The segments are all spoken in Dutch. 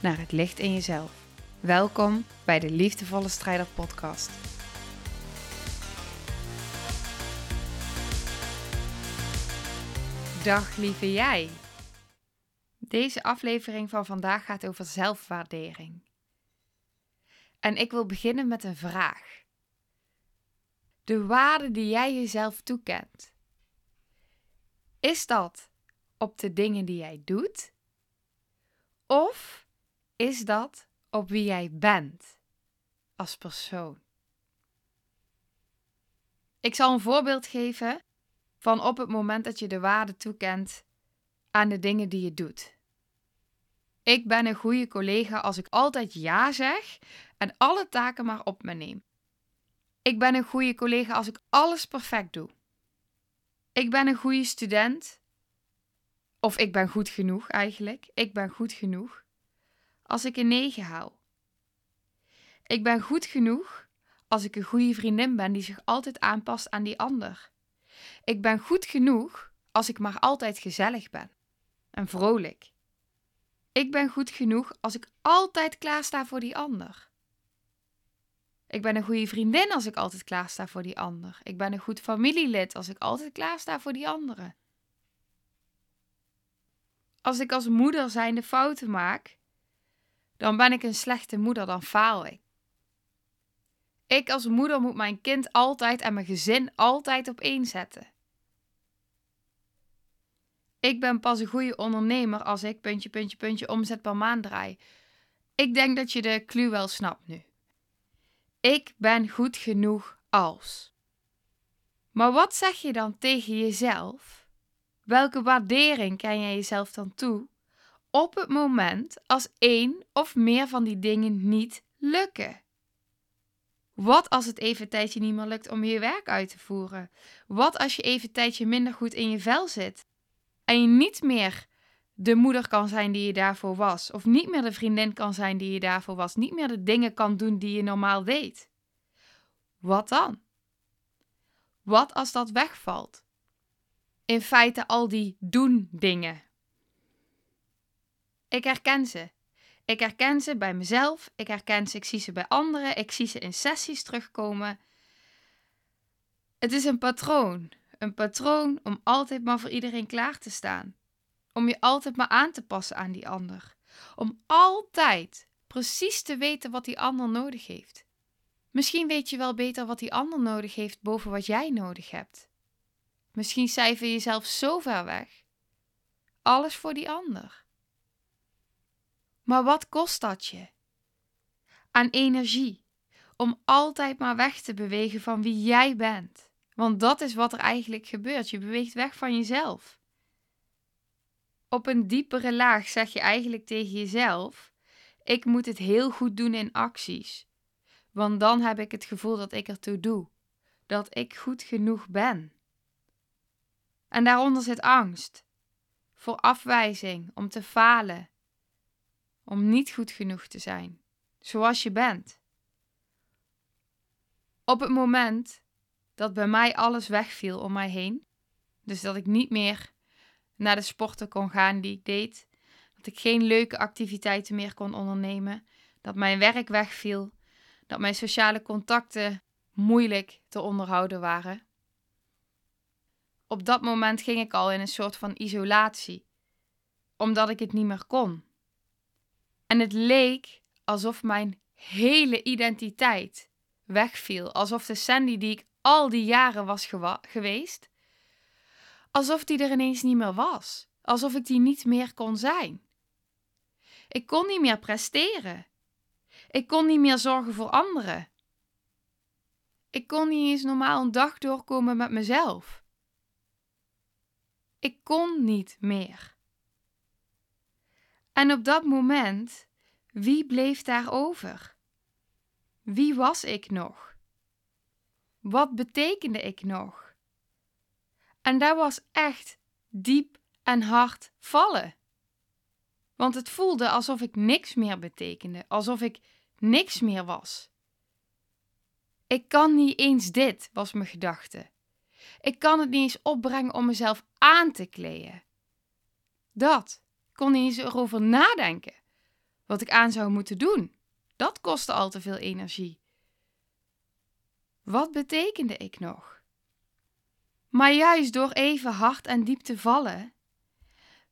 naar het licht in jezelf. Welkom bij de Liefdevolle Strijder Podcast. Dag lieve jij. Deze aflevering van vandaag gaat over zelfwaardering. En ik wil beginnen met een vraag. De waarde die jij jezelf toekent. Is dat op de dingen die jij doet? Of is dat op wie jij bent als persoon? Ik zal een voorbeeld geven van op het moment dat je de waarde toekent aan de dingen die je doet. Ik ben een goede collega als ik altijd ja zeg en alle taken maar op me neem. Ik ben een goede collega als ik alles perfect doe. Ik ben een goede student. Of ik ben goed genoeg eigenlijk. Ik ben goed genoeg. Als ik een 9 haal. Ik ben goed genoeg als ik een goede vriendin ben die zich altijd aanpast aan die ander. Ik ben goed genoeg als ik maar altijd gezellig ben en vrolijk. Ik ben goed genoeg als ik altijd klaarsta voor die ander. Ik ben een goede vriendin als ik altijd klaarsta voor die ander. Ik ben een goed familielid als ik altijd klaarsta voor die anderen. Als ik als moeder zijnde fouten maak, dan ben ik een slechte moeder, dan faal ik. Ik als moeder moet mijn kind altijd en mijn gezin altijd op één zetten. Ik ben pas een goede ondernemer als ik puntje, puntje, puntje omzet per maand draai. Ik denk dat je de clue wel snapt nu. Ik ben goed genoeg als. Maar wat zeg je dan tegen jezelf? Welke waardering ken jij jezelf dan toe op het moment als één of meer van die dingen niet lukken? Wat als het even tijdje niet meer lukt om je werk uit te voeren? Wat als je even een tijdje minder goed in je vel zit en je niet meer de moeder kan zijn die je daarvoor was, of niet meer de vriendin kan zijn die je daarvoor was, niet meer de dingen kan doen die je normaal deed? Wat dan? Wat als dat wegvalt? In feite al die doen dingen. Ik herken ze. Ik herken ze bij mezelf, ik herken ze, ik zie ze bij anderen, ik zie ze in sessies terugkomen. Het is een patroon. Een patroon om altijd maar voor iedereen klaar te staan. Om je altijd maar aan te passen aan die ander. Om altijd precies te weten wat die ander nodig heeft. Misschien weet je wel beter wat die ander nodig heeft boven wat jij nodig hebt. Misschien cijfer je jezelf zo ver weg. Alles voor die ander. Maar wat kost dat je? Aan energie. Om altijd maar weg te bewegen van wie jij bent. Want dat is wat er eigenlijk gebeurt. Je beweegt weg van jezelf. Op een diepere laag zeg je eigenlijk tegen jezelf: Ik moet het heel goed doen in acties. Want dan heb ik het gevoel dat ik ertoe doe. Dat ik goed genoeg ben. En daaronder zit angst. Voor afwijzing, om te falen, om niet goed genoeg te zijn, zoals je bent. Op het moment dat bij mij alles wegviel om mij heen, dus dat ik niet meer naar de sporten kon gaan die ik deed, dat ik geen leuke activiteiten meer kon ondernemen, dat mijn werk wegviel, dat mijn sociale contacten moeilijk te onderhouden waren. Op dat moment ging ik al in een soort van isolatie, omdat ik het niet meer kon. En het leek alsof mijn hele identiteit wegviel. Alsof de Sandy die ik al die jaren was geweest, alsof die er ineens niet meer was. Alsof ik die niet meer kon zijn. Ik kon niet meer presteren. Ik kon niet meer zorgen voor anderen. Ik kon niet eens normaal een dag doorkomen met mezelf. Ik kon niet meer. En op dat moment wie bleef daar over? Wie was ik nog? Wat betekende ik nog? En daar was echt diep en hard vallen. Want het voelde alsof ik niks meer betekende, alsof ik niks meer was. Ik kan niet eens dit, was mijn gedachte. Ik kan het niet eens opbrengen om mezelf aan te kleden. Dat. Kon niet eens erover nadenken. Wat ik aan zou moeten doen. Dat kostte al te veel energie. Wat betekende ik nog? Maar juist door even hard en diep te vallen,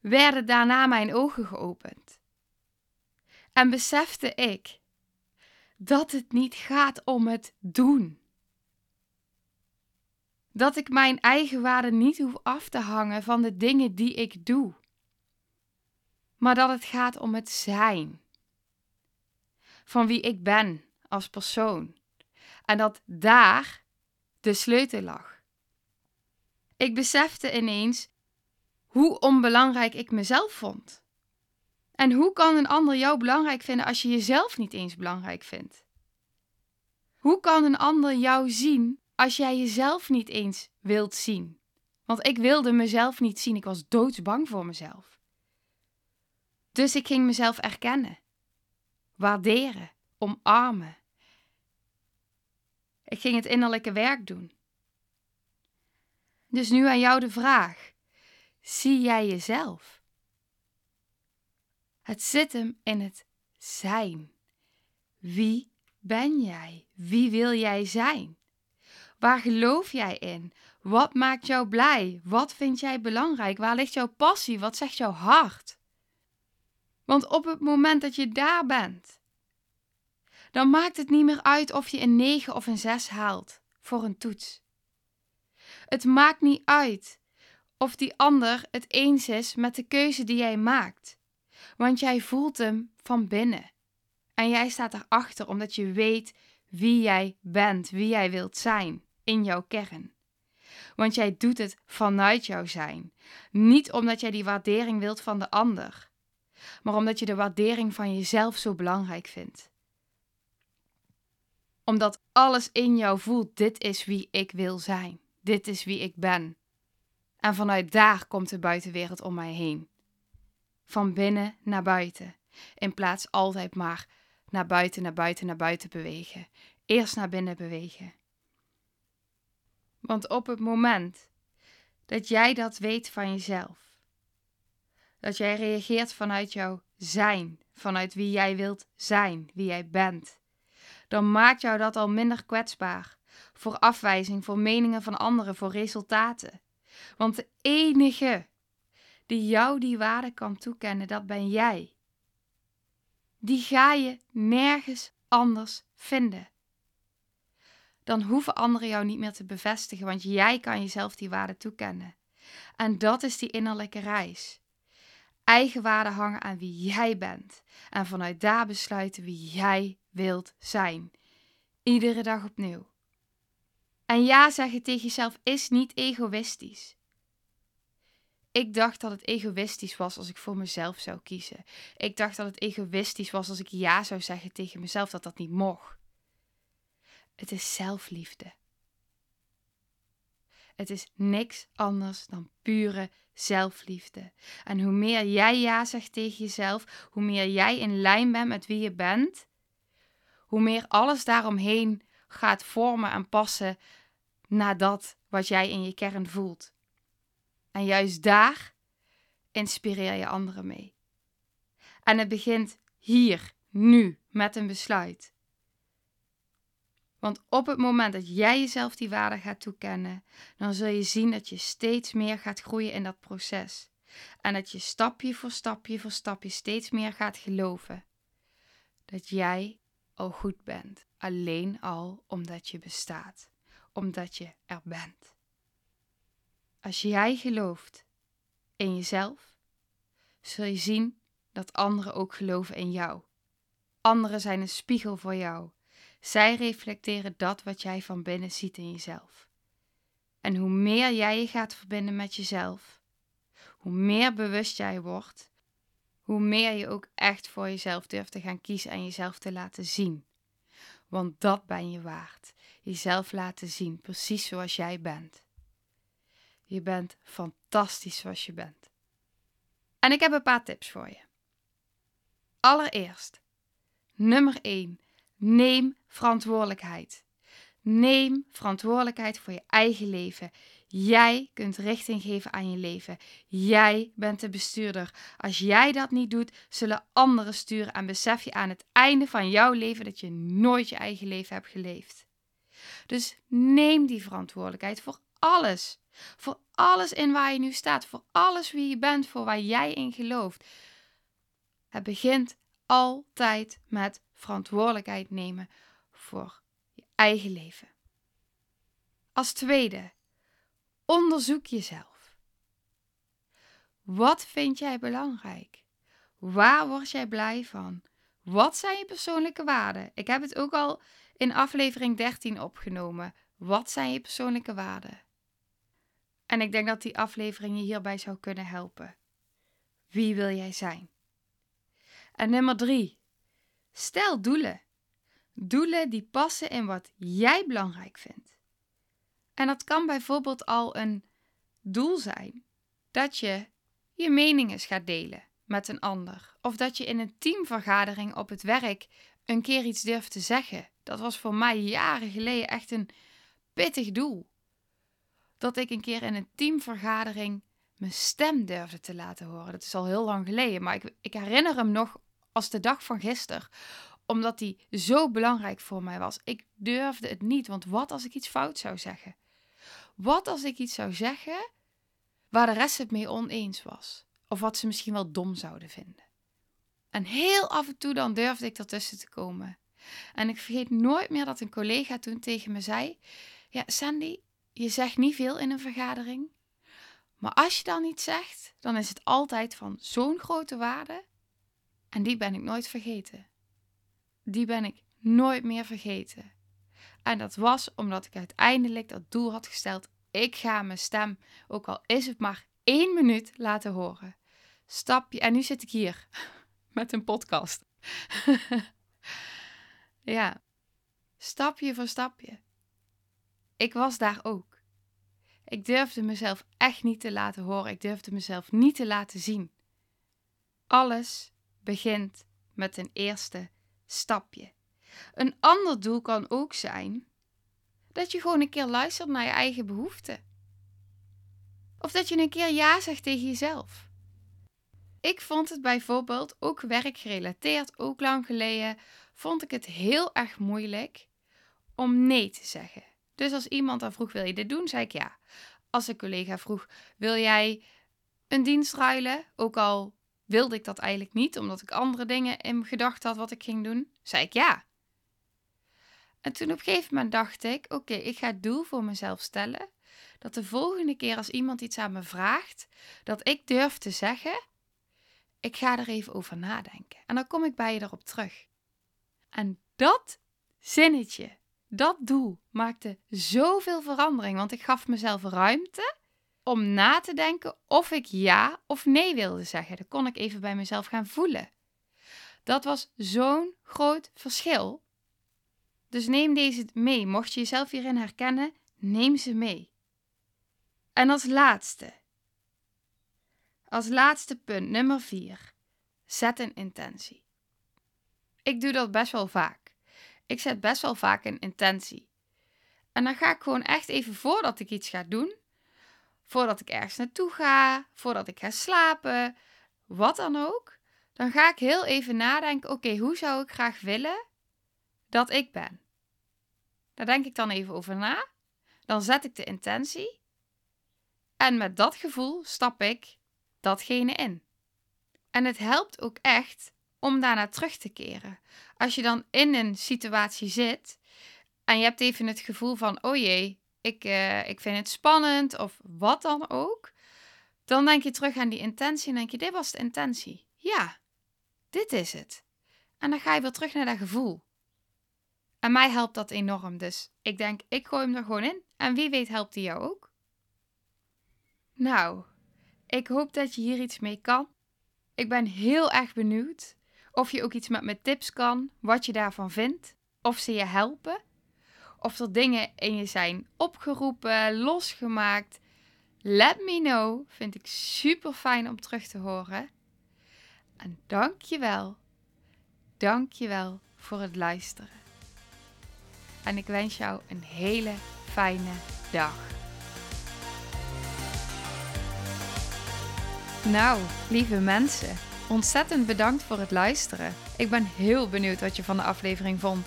werden daarna mijn ogen geopend. En besefte ik dat het niet gaat om het doen. Dat ik mijn eigen waarde niet hoef af te hangen van de dingen die ik doe, maar dat het gaat om het zijn. Van wie ik ben als persoon. En dat daar de sleutel lag. Ik besefte ineens hoe onbelangrijk ik mezelf vond. En hoe kan een ander jou belangrijk vinden als je jezelf niet eens belangrijk vindt? Hoe kan een ander jou zien als jij jezelf niet eens wilt zien? Want ik wilde mezelf niet zien, ik was doodsbang voor mezelf. Dus ik ging mezelf erkennen, waarderen, omarmen. Ik ging het innerlijke werk doen. Dus nu aan jou de vraag: zie jij jezelf? Het zit hem in het zijn. Wie ben jij? Wie wil jij zijn? Waar geloof jij in? Wat maakt jou blij? Wat vind jij belangrijk? Waar ligt jouw passie? Wat zegt jouw hart? Want op het moment dat je daar bent, dan maakt het niet meer uit of je een 9 of een 6 haalt voor een toets. Het maakt niet uit of die ander het eens is met de keuze die jij maakt, want jij voelt hem van binnen. En jij staat erachter omdat je weet wie jij bent, wie jij wilt zijn in jouw kern. Want jij doet het vanuit jouw zijn. Niet omdat jij die waardering wilt van de ander, maar omdat je de waardering van jezelf zo belangrijk vindt. Omdat alles in jou voelt: dit is wie ik wil zijn, dit is wie ik ben. En vanuit daar komt de buitenwereld om mij heen. Van binnen naar buiten, in plaats altijd maar naar buiten, naar buiten, naar buiten bewegen. Eerst naar binnen bewegen. Want op het moment dat jij dat weet van jezelf, dat jij reageert vanuit jouw zijn, vanuit wie jij wilt zijn, wie jij bent, dan maakt jou dat al minder kwetsbaar voor afwijzing, voor meningen van anderen, voor resultaten. Want de enige die jou die waarde kan toekennen, dat ben jij. Die ga je nergens anders vinden. Dan hoeven anderen jou niet meer te bevestigen, want jij kan jezelf die waarde toekennen. En dat is die innerlijke reis. Eigen waarde hangen aan wie jij bent en vanuit daar besluiten wie jij wilt zijn. Iedere dag opnieuw. En ja zeggen tegen jezelf is niet egoïstisch. Ik dacht dat het egoïstisch was als ik voor mezelf zou kiezen. Ik dacht dat het egoïstisch was als ik ja zou zeggen tegen mezelf dat dat niet mocht. Het is zelfliefde. Het is niks anders dan pure zelfliefde. En hoe meer jij ja zegt tegen jezelf, hoe meer jij in lijn bent met wie je bent, hoe meer alles daaromheen gaat vormen en passen naar dat wat jij in je kern voelt. En juist daar inspireer je anderen mee. En het begint hier, nu, met een besluit. Want op het moment dat jij jezelf die waarde gaat toekennen, dan zul je zien dat je steeds meer gaat groeien in dat proces. En dat je stapje voor stapje voor stapje steeds meer gaat geloven dat jij al goed bent. Alleen al omdat je bestaat, omdat je er bent. Als jij gelooft in jezelf, zul je zien dat anderen ook geloven in jou. Anderen zijn een spiegel voor jou. Zij reflecteren dat wat jij van binnen ziet in jezelf. En hoe meer jij je gaat verbinden met jezelf, hoe meer bewust jij wordt, hoe meer je ook echt voor jezelf durft te gaan kiezen en jezelf te laten zien. Want dat ben je waard. Jezelf laten zien, precies zoals jij bent. Je bent fantastisch zoals je bent. En ik heb een paar tips voor je. Allereerst, nummer 1. Neem verantwoordelijkheid. Neem verantwoordelijkheid voor je eigen leven. Jij kunt richting geven aan je leven. Jij bent de bestuurder. Als jij dat niet doet, zullen anderen sturen en besef je aan het einde van jouw leven dat je nooit je eigen leven hebt geleefd. Dus neem die verantwoordelijkheid voor alles. Voor alles in waar je nu staat, voor alles wie je bent, voor waar jij in gelooft. Het begint altijd met verantwoordelijkheid nemen voor je eigen leven. Als tweede, onderzoek jezelf. Wat vind jij belangrijk? Waar word jij blij van? Wat zijn je persoonlijke waarden? Ik heb het ook al in aflevering 13 opgenomen. Wat zijn je persoonlijke waarden? En ik denk dat die aflevering je hierbij zou kunnen helpen. Wie wil jij zijn? En nummer drie. Stel doelen. Doelen die passen in wat jij belangrijk vindt. En dat kan bijvoorbeeld al een doel zijn dat je je meningen gaat delen met een ander. Of dat je in een teamvergadering op het werk een keer iets durft te zeggen. Dat was voor mij jaren geleden echt een pittig doel. Dat ik een keer in een teamvergadering mijn stem durfde te laten horen. Dat is al heel lang geleden, maar ik, ik herinner hem nog als de dag van gisteren omdat die zo belangrijk voor mij was. Ik durfde het niet, want wat als ik iets fout zou zeggen? Wat als ik iets zou zeggen waar de rest het mee oneens was? Of wat ze misschien wel dom zouden vinden? En heel af en toe dan durfde ik ertussen te komen. En ik vergeet nooit meer dat een collega toen tegen me zei: Ja, Sandy, je zegt niet veel in een vergadering. Maar als je dan iets zegt, dan is het altijd van zo'n grote waarde. En die ben ik nooit vergeten. Die ben ik nooit meer vergeten. En dat was omdat ik uiteindelijk dat doel had gesteld. Ik ga mijn stem, ook al is het maar één minuut, laten horen. Stapje, en nu zit ik hier met een podcast. ja, stapje voor stapje. Ik was daar ook. Ik durfde mezelf echt niet te laten horen. Ik durfde mezelf niet te laten zien. Alles begint met een eerste stapje. Een ander doel kan ook zijn dat je gewoon een keer luistert naar je eigen behoeften. Of dat je een keer ja zegt tegen jezelf. Ik vond het bijvoorbeeld, ook werkgerelateerd, ook lang geleden, vond ik het heel erg moeilijk om nee te zeggen. Dus als iemand dan vroeg, wil je dit doen? zei ik ja. Als een collega vroeg, wil jij een dienst ruilen? Ook al wilde ik dat eigenlijk niet, omdat ik andere dingen in gedachten had wat ik ging doen, zei ik ja. En toen op een gegeven moment dacht ik: oké, ik ga het doel voor mezelf stellen. Dat de volgende keer als iemand iets aan me vraagt, dat ik durf te zeggen: ik ga er even over nadenken. En dan kom ik bij je erop terug. En dat zinnetje, dat doel maakte zoveel verandering, want ik gaf mezelf ruimte om na te denken of ik ja of nee wilde zeggen. Dat kon ik even bij mezelf gaan voelen. Dat was zo'n groot verschil. Dus neem deze mee. Mocht je jezelf hierin herkennen, neem ze mee. En als laatste, als laatste punt, nummer 4. Zet een intentie. Ik doe dat best wel vaak. Ik zet best wel vaak een intentie. En dan ga ik gewoon echt even voordat ik iets ga doen, voordat ik ergens naartoe ga, voordat ik ga slapen, wat dan ook, dan ga ik heel even nadenken: oké, hoe zou ik graag willen dat ik ben? Daar denk ik dan even over na. Dan zet ik de intentie. En met dat gevoel stap ik datgene in. En het helpt ook echt om daarna terug te keren. Als je dan in een situatie zit en je hebt even het gevoel van: oh jee, ik, uh, ik vind het spannend of wat dan ook. Dan denk je terug aan die intentie en denk je, dit was de intentie. Ja, dit is het. En dan ga je weer terug naar dat gevoel. En mij helpt dat enorm, dus ik denk, ik gooi hem er gewoon in. En wie weet helpt die jou ook. Nou, ik hoop dat je hier iets mee kan. Ik ben heel erg benieuwd of je ook iets met mijn tips kan, wat je daarvan vindt, of ze je helpen, of er dingen in je zijn opgeroepen, losgemaakt. Let me know, vind ik super fijn om terug te horen. En dank je wel, dank je wel voor het luisteren. En ik wens jou een hele fijne dag. Nou, lieve mensen, ontzettend bedankt voor het luisteren. Ik ben heel benieuwd wat je van de aflevering vond